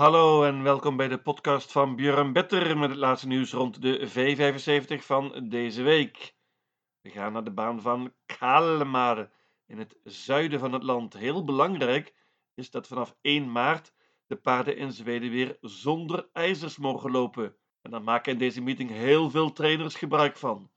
Hallo en welkom bij de podcast van Björn Better met het laatste nieuws rond de V75 van deze week. We gaan naar de baan van Kalmar in het zuiden van het land. Heel belangrijk is dat vanaf 1 maart de paarden in Zweden weer zonder ijzers mogen lopen. En daar maken in deze meeting heel veel trainers gebruik van.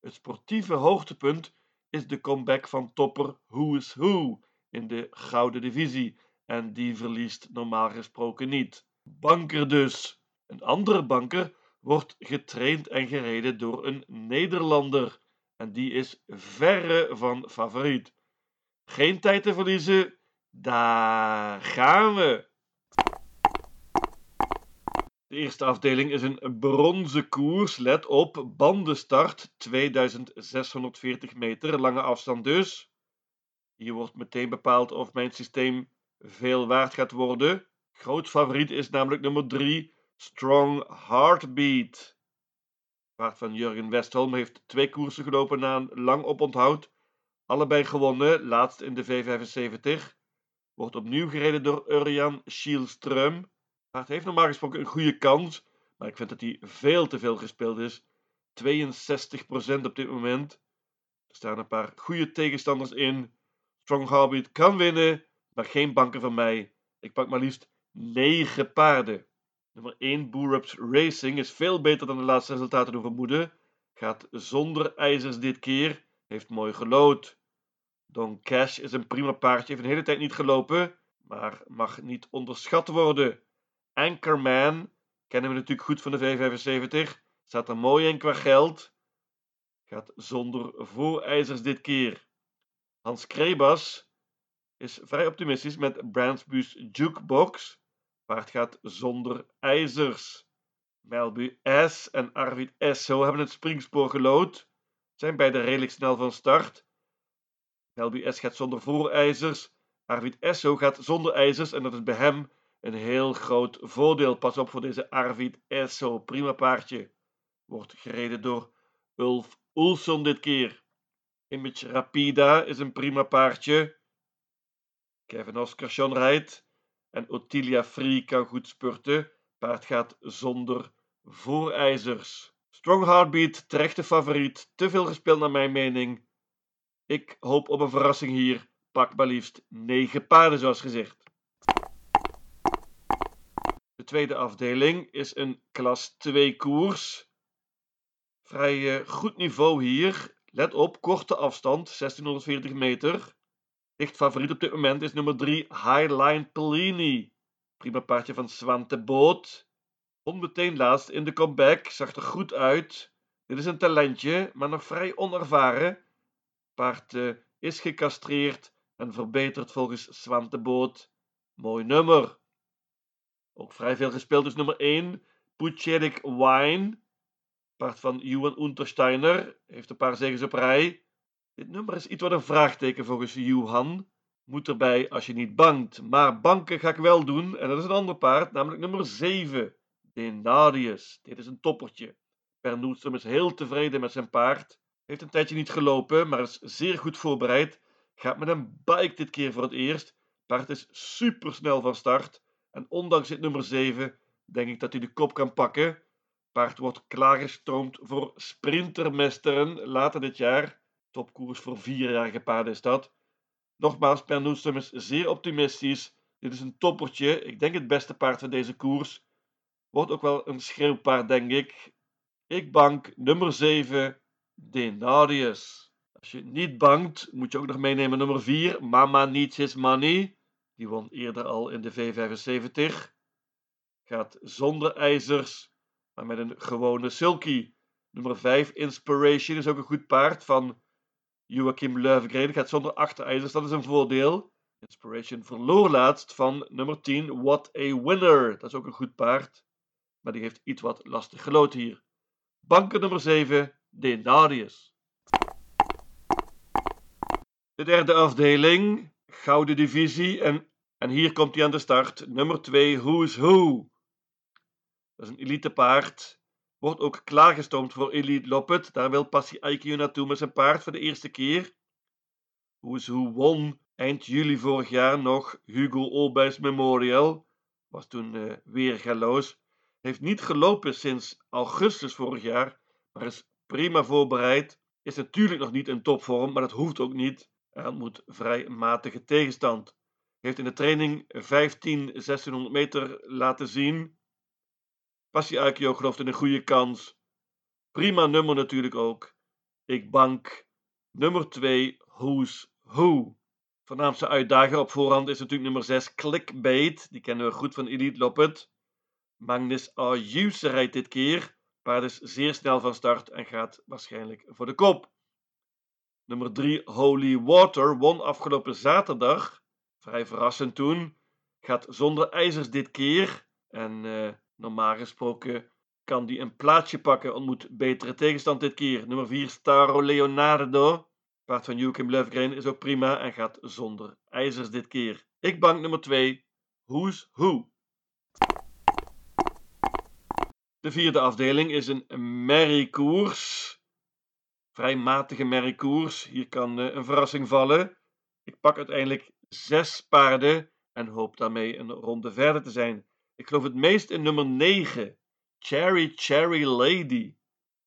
Het sportieve hoogtepunt is de comeback van topper Who's Who in de gouden divisie. En die verliest normaal gesproken niet. Banker dus. Een andere banker wordt getraind en gereden door een Nederlander. En die is verre van favoriet. Geen tijd te verliezen. Daar gaan we. De eerste afdeling is een bronzen koers. Let op, bandenstart 2640 meter, lange afstand dus. Hier wordt meteen bepaald of mijn systeem veel waard gaat worden. Groot favoriet is namelijk nummer 3, Strong Heartbeat. Paard van Jurgen Westholm heeft twee koersen gelopen na een lang oponthoud. Allebei gewonnen, laatst in de V75. Wordt opnieuw gereden door Urjan Schielström. Paard heeft normaal gesproken een goede kans, maar ik vind dat hij veel te veel gespeeld is. 62% op dit moment. Er staan een paar goede tegenstanders in. Strong Heartbeat kan winnen, maar geen banken van mij. Ik pak maar liefst 9 paarden. Nummer 1 Boerups Racing is veel beter dan de laatste resultaten doen vermoeden. Gaat zonder ijzers dit keer. Heeft mooi gelood. Don Cash is een prima paardje. Heeft een hele tijd niet gelopen. Maar mag niet onderschat worden. Anchorman. Kennen we natuurlijk goed van de V75. Staat er mooi in qua geld. Gaat zonder voorijzers dit keer. Hans Krebas is vrij optimistisch met Brandsbu's Jukebox. Paard gaat zonder ijzers. Melbu S en Arvid Esso hebben het springspoor gelood. Zijn beide redelijk snel van start. Melbu S gaat zonder voorijzers. Arvid Esso gaat zonder ijzers en dat is bij hem een heel groot voordeel. Pas op voor deze Arvid Esso. Prima paardje. Wordt gereden door Ulf Oelson dit keer. Image Rapida is een prima paardje. Kevin Oscarsson rijdt. En Ottilia Free kan goed spurten. Paard gaat zonder voorijzers. Strong Heartbeat, terechte favoriet. Te veel gespeeld naar mijn mening. Ik hoop op een verrassing hier. Pak maar liefst 9 paarden zoals gezegd. De tweede afdeling is een klas 2 koers. Vrij uh, goed niveau hier. Let op, korte afstand, 1640 meter. Echt favoriet op dit moment is nummer 3 Highline Pellini. Prima paardje van Swante Boot. Onmeteen laatst in de comeback, zag er goed uit. Dit is een talentje, maar nog vrij onervaren. Paard uh, is gecastreerd en verbeterd volgens Swante Boot. Mooi nummer. Ook vrij veel gespeeld is nummer 1 Pucherik Wine. Paard van Johan Untersteiner. Heeft een paar zegens op rij. Dit nummer is iets wat een vraagteken volgens Johan. Moet erbij als je niet bangt. Maar banken ga ik wel doen. En dat is een ander paard, namelijk nummer 7. Denarius. Dit is een toppertje. Per is heel tevreden met zijn paard. Heeft een tijdje niet gelopen, maar is zeer goed voorbereid. Gaat met een bike dit keer voor het eerst. Paard is super snel van start. En ondanks dit nummer 7 denk ik dat hij de kop kan pakken. Paard wordt klaargestroomd voor sprintermesteren later dit jaar. Topkoers voor vierjarige paarden is dat. Nogmaals, Per is zeer optimistisch. Dit is een toppertje. Ik denk het beste paard van deze koers. Wordt ook wel een schreeuwpaard, denk ik. Ik bank nummer 7, Denarius. Als je niet bangt, moet je ook nog meenemen nummer 4, Mama Needs His Money. Die won eerder al in de V75. Gaat zonder ijzers, maar met een gewone sulky. Nummer 5, Inspiration, is ook een goed paard van Joachim Löfgren. Gaat zonder achterijzers, dat is een voordeel. Inspiration verloor laatst van nummer 10, What a Winner. Dat is ook een goed paard, maar die heeft iets wat lastig gelood hier. Banken nummer 7, Denarius. De derde afdeling, Gouden Divisie. En, en hier komt hij aan de start. Nummer 2, Who's Who. Dat is een elite paard. Wordt ook klaargestoomd voor Elite Loppet. Daar wil Passie IQ naartoe met zijn paard voor de eerste keer. Who won eind juli vorig jaar nog Hugo Olbijs Memorial. was toen uh, weer galoos. Heeft niet gelopen sinds augustus vorig jaar, maar is prima voorbereid. Is natuurlijk nog niet in topvorm, maar dat hoeft ook niet. Hij ontmoet vrij matige tegenstand. Heeft in de training 15 1600 meter laten zien. Passie Aikio gelooft in een goede kans. Prima nummer natuurlijk ook. Ik bank nummer 2 Who's Who. Voornaamste uitdager op voorhand is natuurlijk nummer 6 Clickbait. Die kennen we goed van Elite Loppet. Magnus Ayuse rijdt dit keer. Paard is zeer snel van start en gaat waarschijnlijk voor de kop. Nummer 3 Holy Water won afgelopen zaterdag. Vrij verrassend toen. Gaat zonder ijzers dit keer. En uh, normaal gesproken kan die een plaatsje pakken. Ontmoet betere tegenstand dit keer. Nummer 4 Staro Leonardo. Paard van Joachim Löfgren is ook prima en gaat zonder ijzers dit keer. Ik bank nummer 2. Who's Who. De vierde afdeling is een merriekoers. Vrij matige merriekoers. Hier kan eh, een verrassing vallen. Ik pak uiteindelijk zes paarden en hoop daarmee een ronde verder te zijn. Ik geloof het meest in nummer 9. Cherry Cherry Lady.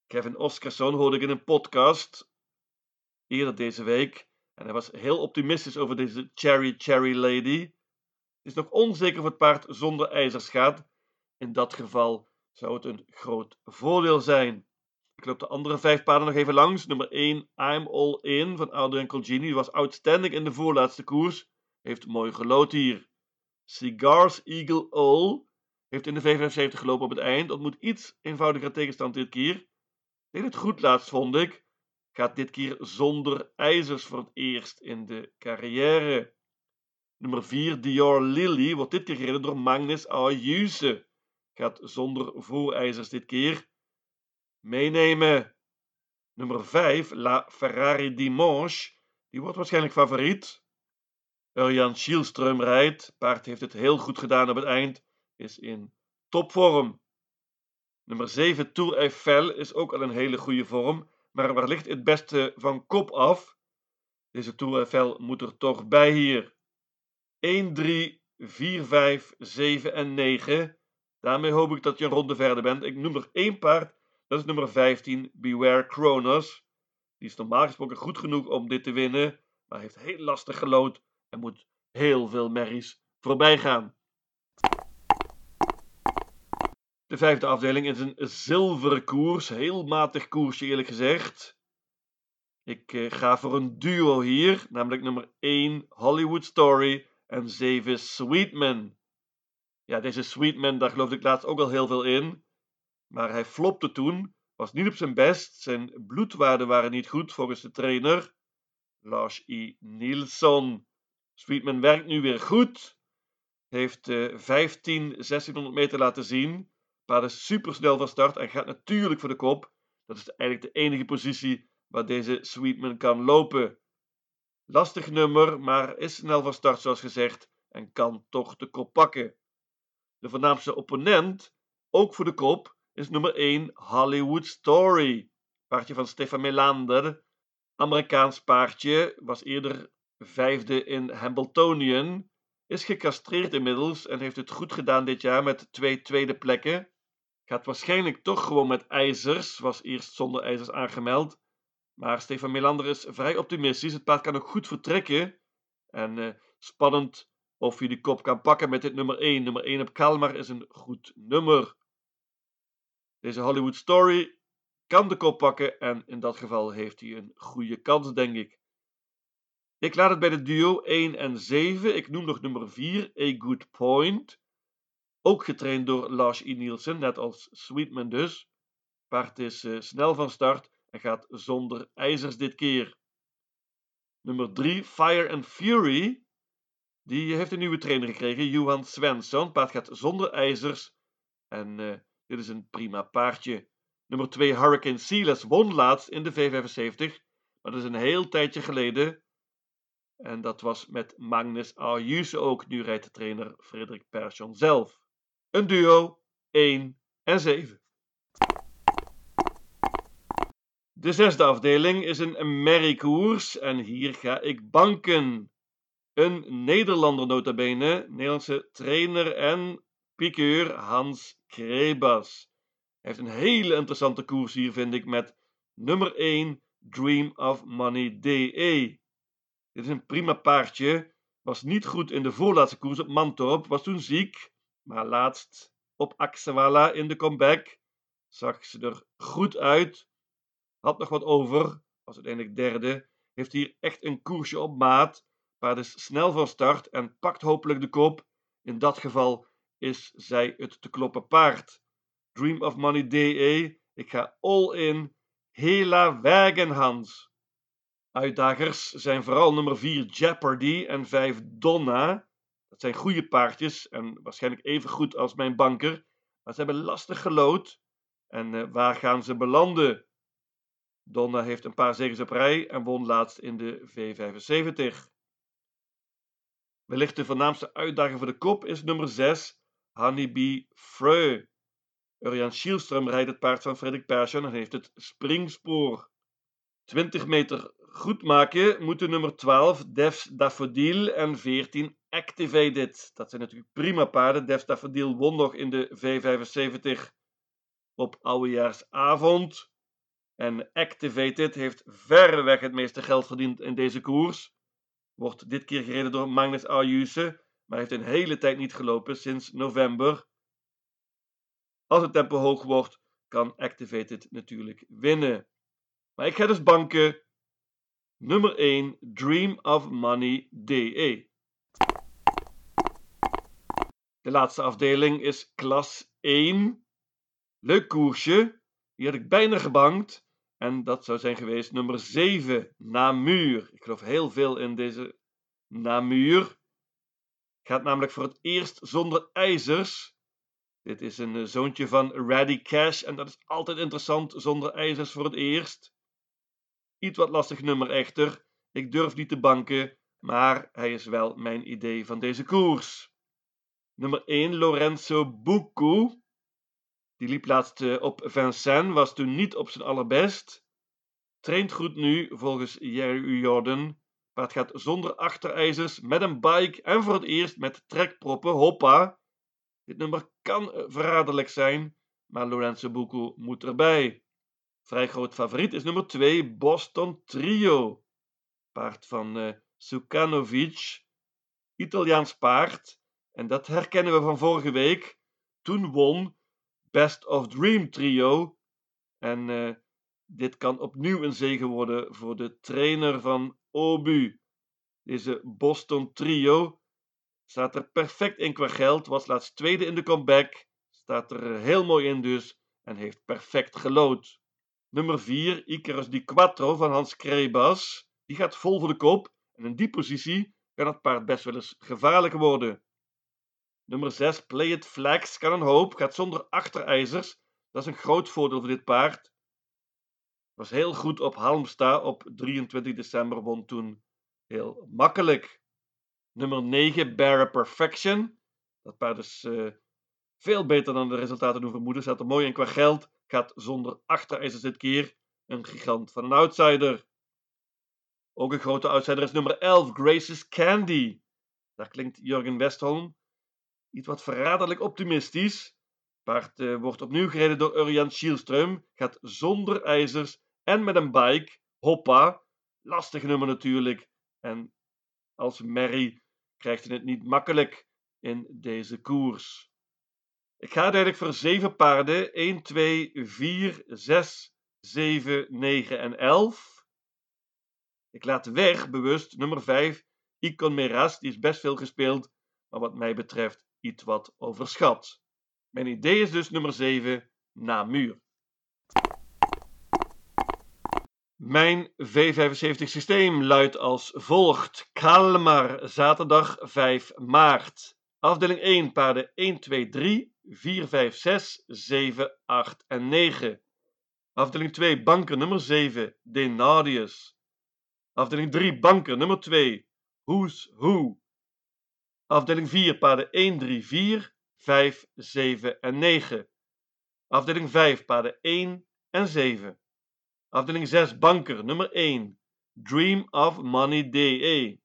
Kevin Oscarson hoorde ik in een podcast eerder deze week. En hij was heel optimistisch over deze Cherry Cherry Lady. Het is nog onzeker of het paard zonder ijzers gaat. In dat geval zou het een groot voordeel zijn. Ik loop de andere vijf paarden nog even langs. Nummer 1, I'm All In van Adrian Colgini. Die was outstanding in de voorlaatste koers. Heeft mooi gelood hier. Cigars Eagle All heeft in de 75 gelopen op het eind. Ontmoet iets eenvoudiger tegenstand dit keer. Deed het goed laatst, vond ik. Gaat dit keer zonder ijzers voor het eerst in de carrière. Nummer 4, Dior Lily, wordt dit keer gereden door Magnus Ayuse. Gaat zonder voorijzers dit keer. Meenemen. Nummer 5, La Ferrari Dimanche. Die wordt waarschijnlijk favoriet. Urjan Schielström rijdt. Paard heeft het heel goed gedaan op het eind. Is in topvorm. Nummer 7, Tour Eiffel, is ook al een hele goede vorm. Maar ligt het beste van kop af? Deze Tour Eiffel moet er toch bij hier. 1, 3, 4, 5, 7 en 9. Daarmee hoop ik dat je een ronde verder bent. Ik noem er één paard. Dat is nummer 15, Beware Kronos. Die is normaal gesproken goed genoeg om dit te winnen. Maar heeft heel lastig gelood en moet heel veel merries voorbij gaan. De vijfde afdeling is een zilveren koers. Heel matig koersje eerlijk gezegd. Ik uh, ga voor een duo hier. Namelijk nummer 1 Hollywood Story en 7 Sweetman. Ja, deze Sweetman, daar geloofde ik laatst ook al heel veel in. Maar hij flopte toen. Was niet op zijn best. Zijn bloedwaarden waren niet goed volgens de trainer. Lars E. Nielsen. Sweetman werkt nu weer goed. Heeft uh, 15, 1600 meter laten zien. Paard is supersnel van start en gaat natuurlijk voor de kop. Dat is eigenlijk de enige positie waar deze Sweetman kan lopen. Lastig nummer, maar is snel van start zoals gezegd en kan toch de kop pakken. De voornaamste opponent, ook voor de kop, is nummer 1 Hollywood Story. Paardje van Stefan Melander. Amerikaans paardje, was eerder vijfde in Hambletonian. Is gecastreerd inmiddels en heeft het goed gedaan dit jaar met twee tweede plekken. Gaat waarschijnlijk toch gewoon met ijzers. Was eerst zonder ijzers aangemeld. Maar Stefan Melander is vrij optimistisch. Het paard kan ook goed vertrekken. En uh, spannend of hij de kop kan pakken met dit nummer 1. Nummer 1 op Kalmar is een goed nummer. Deze Hollywood Story kan de kop pakken. En in dat geval heeft hij een goede kans, denk ik. Ik laat het bij de duo 1 en 7. Ik noem nog nummer 4, A Good Point. Ook getraind door Lars E. Nielsen, net als Sweetman dus. Paard is uh, snel van start en gaat zonder ijzers dit keer. Nummer 3, Fire and Fury. Die heeft een nieuwe trainer gekregen, Johan Svensson. Paard gaat zonder ijzers. En uh, dit is een prima paardje. Nummer 2, Hurricane Sealess, won laatst in de V75. Maar dat is een heel tijdje geleden. En dat was met Magnus Ayuse ook. Nu rijdt de trainer Frederik Persson zelf. Een duo, 1 en 7. De zesde afdeling is een merriekoers en hier ga ik banken. Een Nederlander nota bene, Nederlandse trainer en piqueur Hans Krebas. Hij heeft een hele interessante koers hier, vind ik, met nummer 1 Dream of Money DE. Dit is een prima paardje. Was niet goed in de voorlaatste koers op Mantorp, was toen ziek, maar laatst op Axewala in de comeback zag ze er goed uit. Had nog wat over, was uiteindelijk derde. Heeft hier echt een koersje op maat. Paard is snel van start en pakt hopelijk de kop. In dat geval is zij het te kloppen paard. Dream of Money DE. Ik ga all in. Hela Wagenhans. Uitdagers zijn vooral nummer 4 Jeopardy en 5 Donna. Dat zijn goede paardjes en waarschijnlijk even goed als mijn banker. Maar ze hebben lastig gelood. En uh, waar gaan ze belanden? Donna heeft een paar zegens op rij en won laatst in de V75. Wellicht de voornaamste uitdager voor de kop is nummer 6, Honeybee Freu. Urjan Schielström rijdt het paard van Frederik Persson en heeft het springspoor. 20 meter goed maken moeten nummer 12 Devs Daffodil en 14 Activated. Dat zijn natuurlijk prima paarden. Devs Daffodil won nog in de V75 op oudejaarsavond. En Activated heeft verreweg het meeste geld verdiend in deze koers. Wordt dit keer gereden door Magnus Ayuse, maar heeft een hele tijd niet gelopen sinds november. Als het tempo hoog wordt, kan Activated natuurlijk winnen. Maar ik ga dus banken. Nummer 1, Dream of Money DE. De laatste afdeling is klas 1. Leuk koersje. Die had ik bijna gebankt. En dat zou zijn geweest nummer 7, Namur. Ik geloof heel veel in deze Namur. Gaat namelijk voor het eerst zonder ijzers. Dit is een eh, zoontje van Ready Cash en dat is altijd interessant zonder ijzers voor het eerst. Iets wat lastig nummer echter. Ik durf niet te banken, maar hij is wel mijn idee van deze koers. Nummer 1 Lorenzo Bucco. Die liep laatst eh, op Vincennes, was toen niet op zijn allerbest. Traint goed nu, volgens Jerry Jordan. Paard gaat zonder achterijzers, met een bike en voor het eerst met trekproppen. Hoppa! Dit nummer kan eh, verraderlijk zijn, maar Lorenzo Bucco moet erbij. Vrij groot favoriet is nummer 2, Boston Trio. Paard van uh, Sukanovic. Italiaans paard. En dat herkennen we van vorige week. Toen won Best of Dream Trio. En uh, dit kan opnieuw een zegen worden voor de trainer van Obu. Deze Boston Trio staat er perfect in qua geld. Was laatst tweede in de comeback. Staat er heel mooi in dus. En heeft perfect gelood. Nummer 4, Icarus Di Quattro van Hans Krebas. Die gaat vol voor de kop. En in die positie kan het paard best wel eens gevaarlijk worden. Nummer 6, Play It Flex, kan een hoop, gaat zonder achterijzers. Dat is een groot voordeel voor dit paard. Was heel goed op Halmstad op 23 december, won toen heel makkelijk. Nummer 9, Bearer Perfection. Dat paard is uh, veel beter dan de resultaten doen vermoeden. Zat er mooi in qua geld. Gaat zonder achterijzers dit keer. Een gigant van een outsider. Ook een grote outsider is nummer 11, Grace's Candy. Daar klinkt Jurgen Westholm iets wat verraderlijk optimistisch. Paard uh, wordt opnieuw gereden door Urjan Schielström. Gaat zonder ijzers en met een bike. Hoppa. Lastig nummer natuurlijk. En als Mary krijgt hij het niet makkelijk in deze koers. Ik ga uiteindelijk voor 7 paarden. 1, 2, 4, 6, 7, 9 en 11. Ik laat weg bewust nummer 5, Icon Meras. Die is best veel gespeeld, maar wat mij betreft iets wat overschat. Mijn idee is dus nummer 7, Namur. Mijn V75 systeem luidt als volgt. Kalmar, zaterdag 5 maart. Afdeling 1, paarden 1, 2, 3, 4, 5, 6, 7, 8 en 9. Afdeling 2, banker nummer 7, Denadius. Afdeling 3, banker nummer 2, Who's Who. Afdeling 4, paarden 1, 3, 4, 5, 7 en 9. Afdeling 5, paarden 1 en 7. Afdeling 6, banker nummer 1, Dream of Money DE.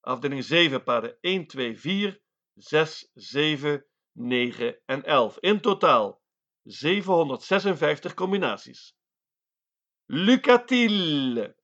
Afdeling 7, paarden 1, 2, 4, 6, 7, 9 en 11. In totaal 756 combinaties. Lucatile.